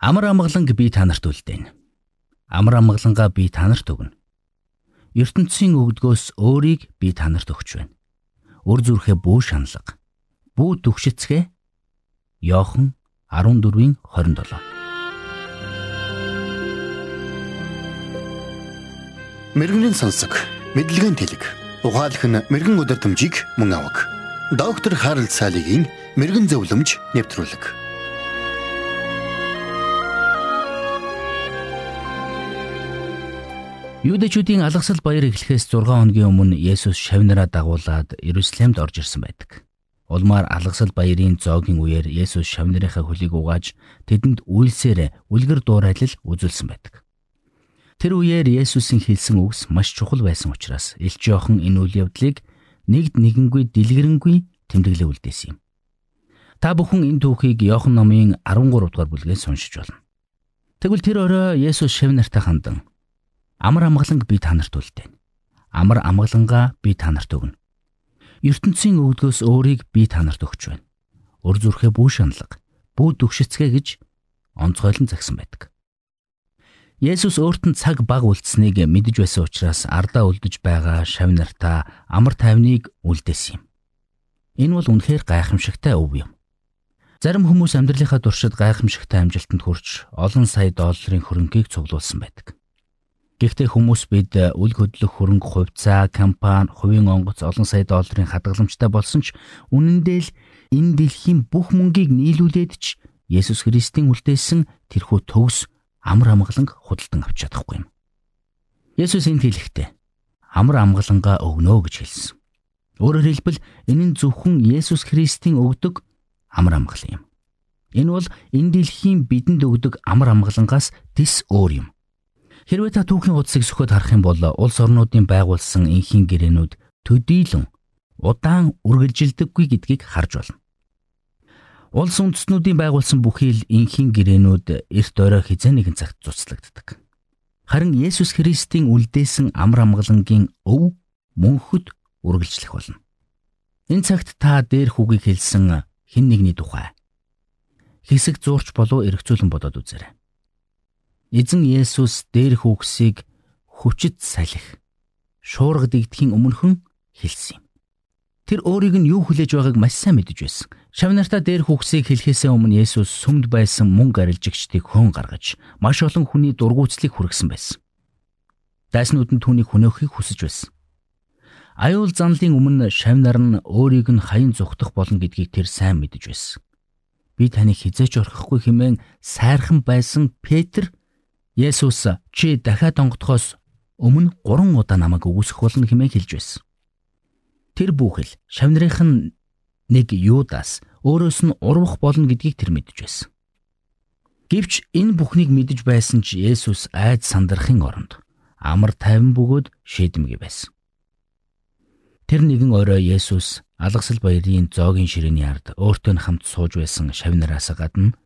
Амар амгаланг би танарт үлдээн. Амар амгалангаа би танарт өгнө. ертөнцийн өгдгөөс өөрийг би танарт өгч байна. Өр зүрхээ бүү шаналга. Бүү төгшөцгөө. Йохан 14-ийн 27. Мэргэний сонсог, мэдлэгийн тэлэг. Ухаалх нь мэрэгэн өдөртөмжийг мөн авах. Доктор Харалт цаалогийн мэрэгэн зөвлөмж нэвтрүүлэг. Юудэчүүдийн алгасал баяр эхлэхээс 6 хоногийн өмнө Есүс шавнараа дагуулад Иерусалимд орж ирсэн байдаг. Улмаар алгасал баярын зоогийн үеэр Есүс шавнарынхаа хөлийг угааж тэдэнд үйлсээр үлгэр дуурайлал үзүүлсэн байдаг. Тэр үеэр Есүсийн хэлсэн үгс маш чухал байсан учраас элч Иохан энэ үйл явдлыг нэгд нэгэнгүй дэлгэрэнгүй тэмдэглээ үлдээсэн юм. Та бүхэн энэ түүхийг Иохан номын 13 дугаар бүлгээс уншиж болно. Тэгвэл тэр орой Есүс шавнартай хандан Амар амгаланг би танарт үлдээн. Амар амгалангаа би танарт өгнө. ертөнцийн өвдгөөс өөрийг би танарт өгч байна. Өр зүрхээ бүү шаналга, бүү дүгшицгээ гэж онцгойлон загсан байдаг. Есүс өөрт нь цаг баг үлдсэнийг мэдэж байсан учраас ардаа үлдэж байгаа шав нартаа амар тайвныг үлдээсэн юм. Энэ бол үнэхээр гайхамшигтай өв юм. Зарим хүмүүс амьдралынхаа туршид гайхамшигтай амжилтанд хүрч олон сая долларын хөрөнгийг цуглуулсан байдаг. Гэхдээ хүмүүс бид э, үл хөдлөх хөрөнгө хувьцаа, компани, хувийн онгоц олон сая долларын хадгаламжтай болсон ч үнэндээ л энэ дэлхийн бүх мөнгийг нийлүүлээд ч Есүс Христийн үлдээсэн тэрхүү төгс амар амгаланг худалдан авч чадахгүй юм. Есүс энд хэлэхдээ амар амгалангаа өгнө гэж хэлсэн. Өөрөөр хэлбэл энэ нь зөвхөн Есүс Христийн өгдөг амар амгалан юм. Энэ бол энэ дэлхийн бидэнд өгдөг амар амгалангаас тис өөр юм. Хэрвээ та түүхийн хуудсыг сөхөд харах юм бол улс орнуудын байгуулсан энхийн гэрээнүүд төдийлөн удаан үргэлжилдэггүй гэдгийг харж байна. Улс үндэстнүүдийн байгуулсан бүхий л энхийн гэрээнүүд эрт орой хизээ нэгэн цагт цуцлагддаг. Харин Есүс Христийн үлдээсэн амар амгалангийн өв мөнхөд үргэлжлэх болно. Энэ цагт та дээр хүүгийг хэлсэн хэн нэгний тухай хэсэг зурч болов эргцүүлэн бодоод үзээрэй. Эзэн Есүс дээрх үгсийг хүчит салхи шуурга дэгдэхийн өмнөхөн хэлсэн юм. Тэр өөрийг нь юу хүлээж байгааг маш сайн мэдэж байсан. Шавнартаа дээрх үгсийг хэлхээсээ өмнө Есүс сүмд байсан мөнгө арилжигчдыг хөн гаргаж маш олон хүний дургуутслыг хүргэсэн байсан. Дайснууд нь түүнийг хөнөөхийг хүсэж байсан. Аюул занлын өмнө шавнар нь өөрийг нь хаян зүхтах болно гэдгийг тэр сайн мэдэж байсан. Би таныг хизээч орхихгүй хэмээн сайрхан байсан Петр Есүс чи дахиад онгодохоос өмнө 3 удаа намайг үгүйсэх болно хэмээн хэлж байсан. Тэр бүхэл шавнырынх нь нэг Юдас өөрөөс нь урвах болно гэдгийг тэр мэдэж байсан. Гэвч энэ бүхнийг мэдэж байсан ч Есүс айд сандрахын оронд амар тайван бөгөөд шийдэмгий байсан. Тэр нэгэн орой Есүс алгасал баярын зоогийн ширээний ард өөртөө хамт сууж байсан шавнараас гадна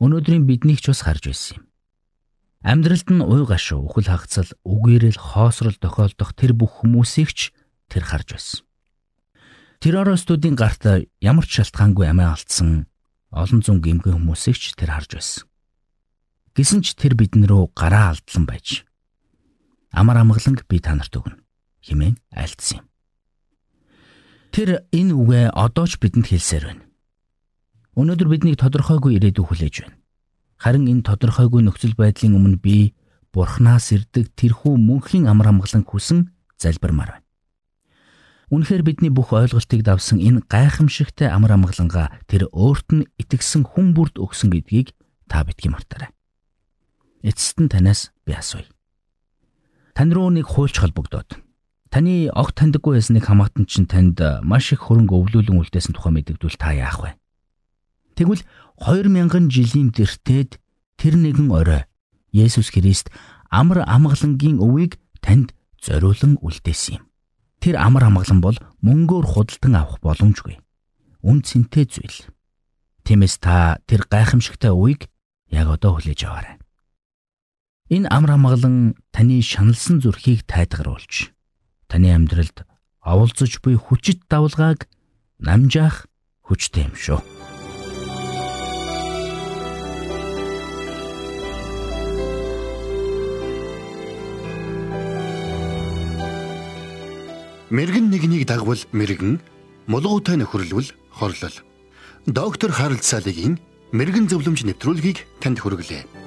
өнөөдрийн биднийг ч бас харж байсан юм. Амьдралд нь уй гашуу үхэл хагцал үгээрэл хоосрол тохиолдох тэр бүх хүмүүсийг ч тэр харж байсан. Террористуудын гарт ямар ч шалтгаангүй амиа алдсан олон зуун гэмгэн хүмүүсийг ч тэр харж байсан. Гэсэн ч тэр бидэн рүү гараа алдлан байж амар амгаланг би танарт өгнө хэмээн айлтсан юм. Тэр энэ үгээ одоо ч бидэнд хэлсээр байна. Өнөөдөр биднийг тодорхойгүй ирээдүй хүлээж байна. Харин энэ тодорхойгүй нөхцөл байдлын өмнө би Бурханаас ирдэг тэрхүү мөнхийн амар амгалан хүсэн залбирмаар байна. Үнэхээр бидний бүх ойлголтыг давсан энэ гайхамшигтай амар амгалангаа тэр өөрт нь итгэсэн хүн бүрд өгсөн гэдгийг та битгий мартаарай. Эцэст нь танаас би асууя. Тань руу нэг хуульч холбогдоод таны огт таньдаггүй байсныг хамаатан чинь танд маш их хөрөнгө өвлүүлэн үлдээсэн тухай мэдэгдвэл та яах вэ? Тэгвэл 2000 жилийн тэртээд тэр нэгэн орой Есүс Христ амар амгалангийн өвийг танд зориулан үлдээсэн юм. Тэр амар амгалан бол мөнгөөр худалдан авах боломжгүй. Үн цэнтэй зүйл. Тиймээс та тэр гайхамшигтай өвийг яг одоо хүлээж аваарай. Энэ амар амгалан таны шаналсан зүрхийг тайдгаруулж таны амьдралд оволцож буй хүчит давлгааг намжаах хүчтэй юм шүү. Мэргэн нэгнийг дагвал мэргэн, мулгуутай нөхөрлөвл хорлол. Доктор Харалт Салигийн мэрэгэн зөвлөмж нэвтрүүлгийг танд хүргэлээ.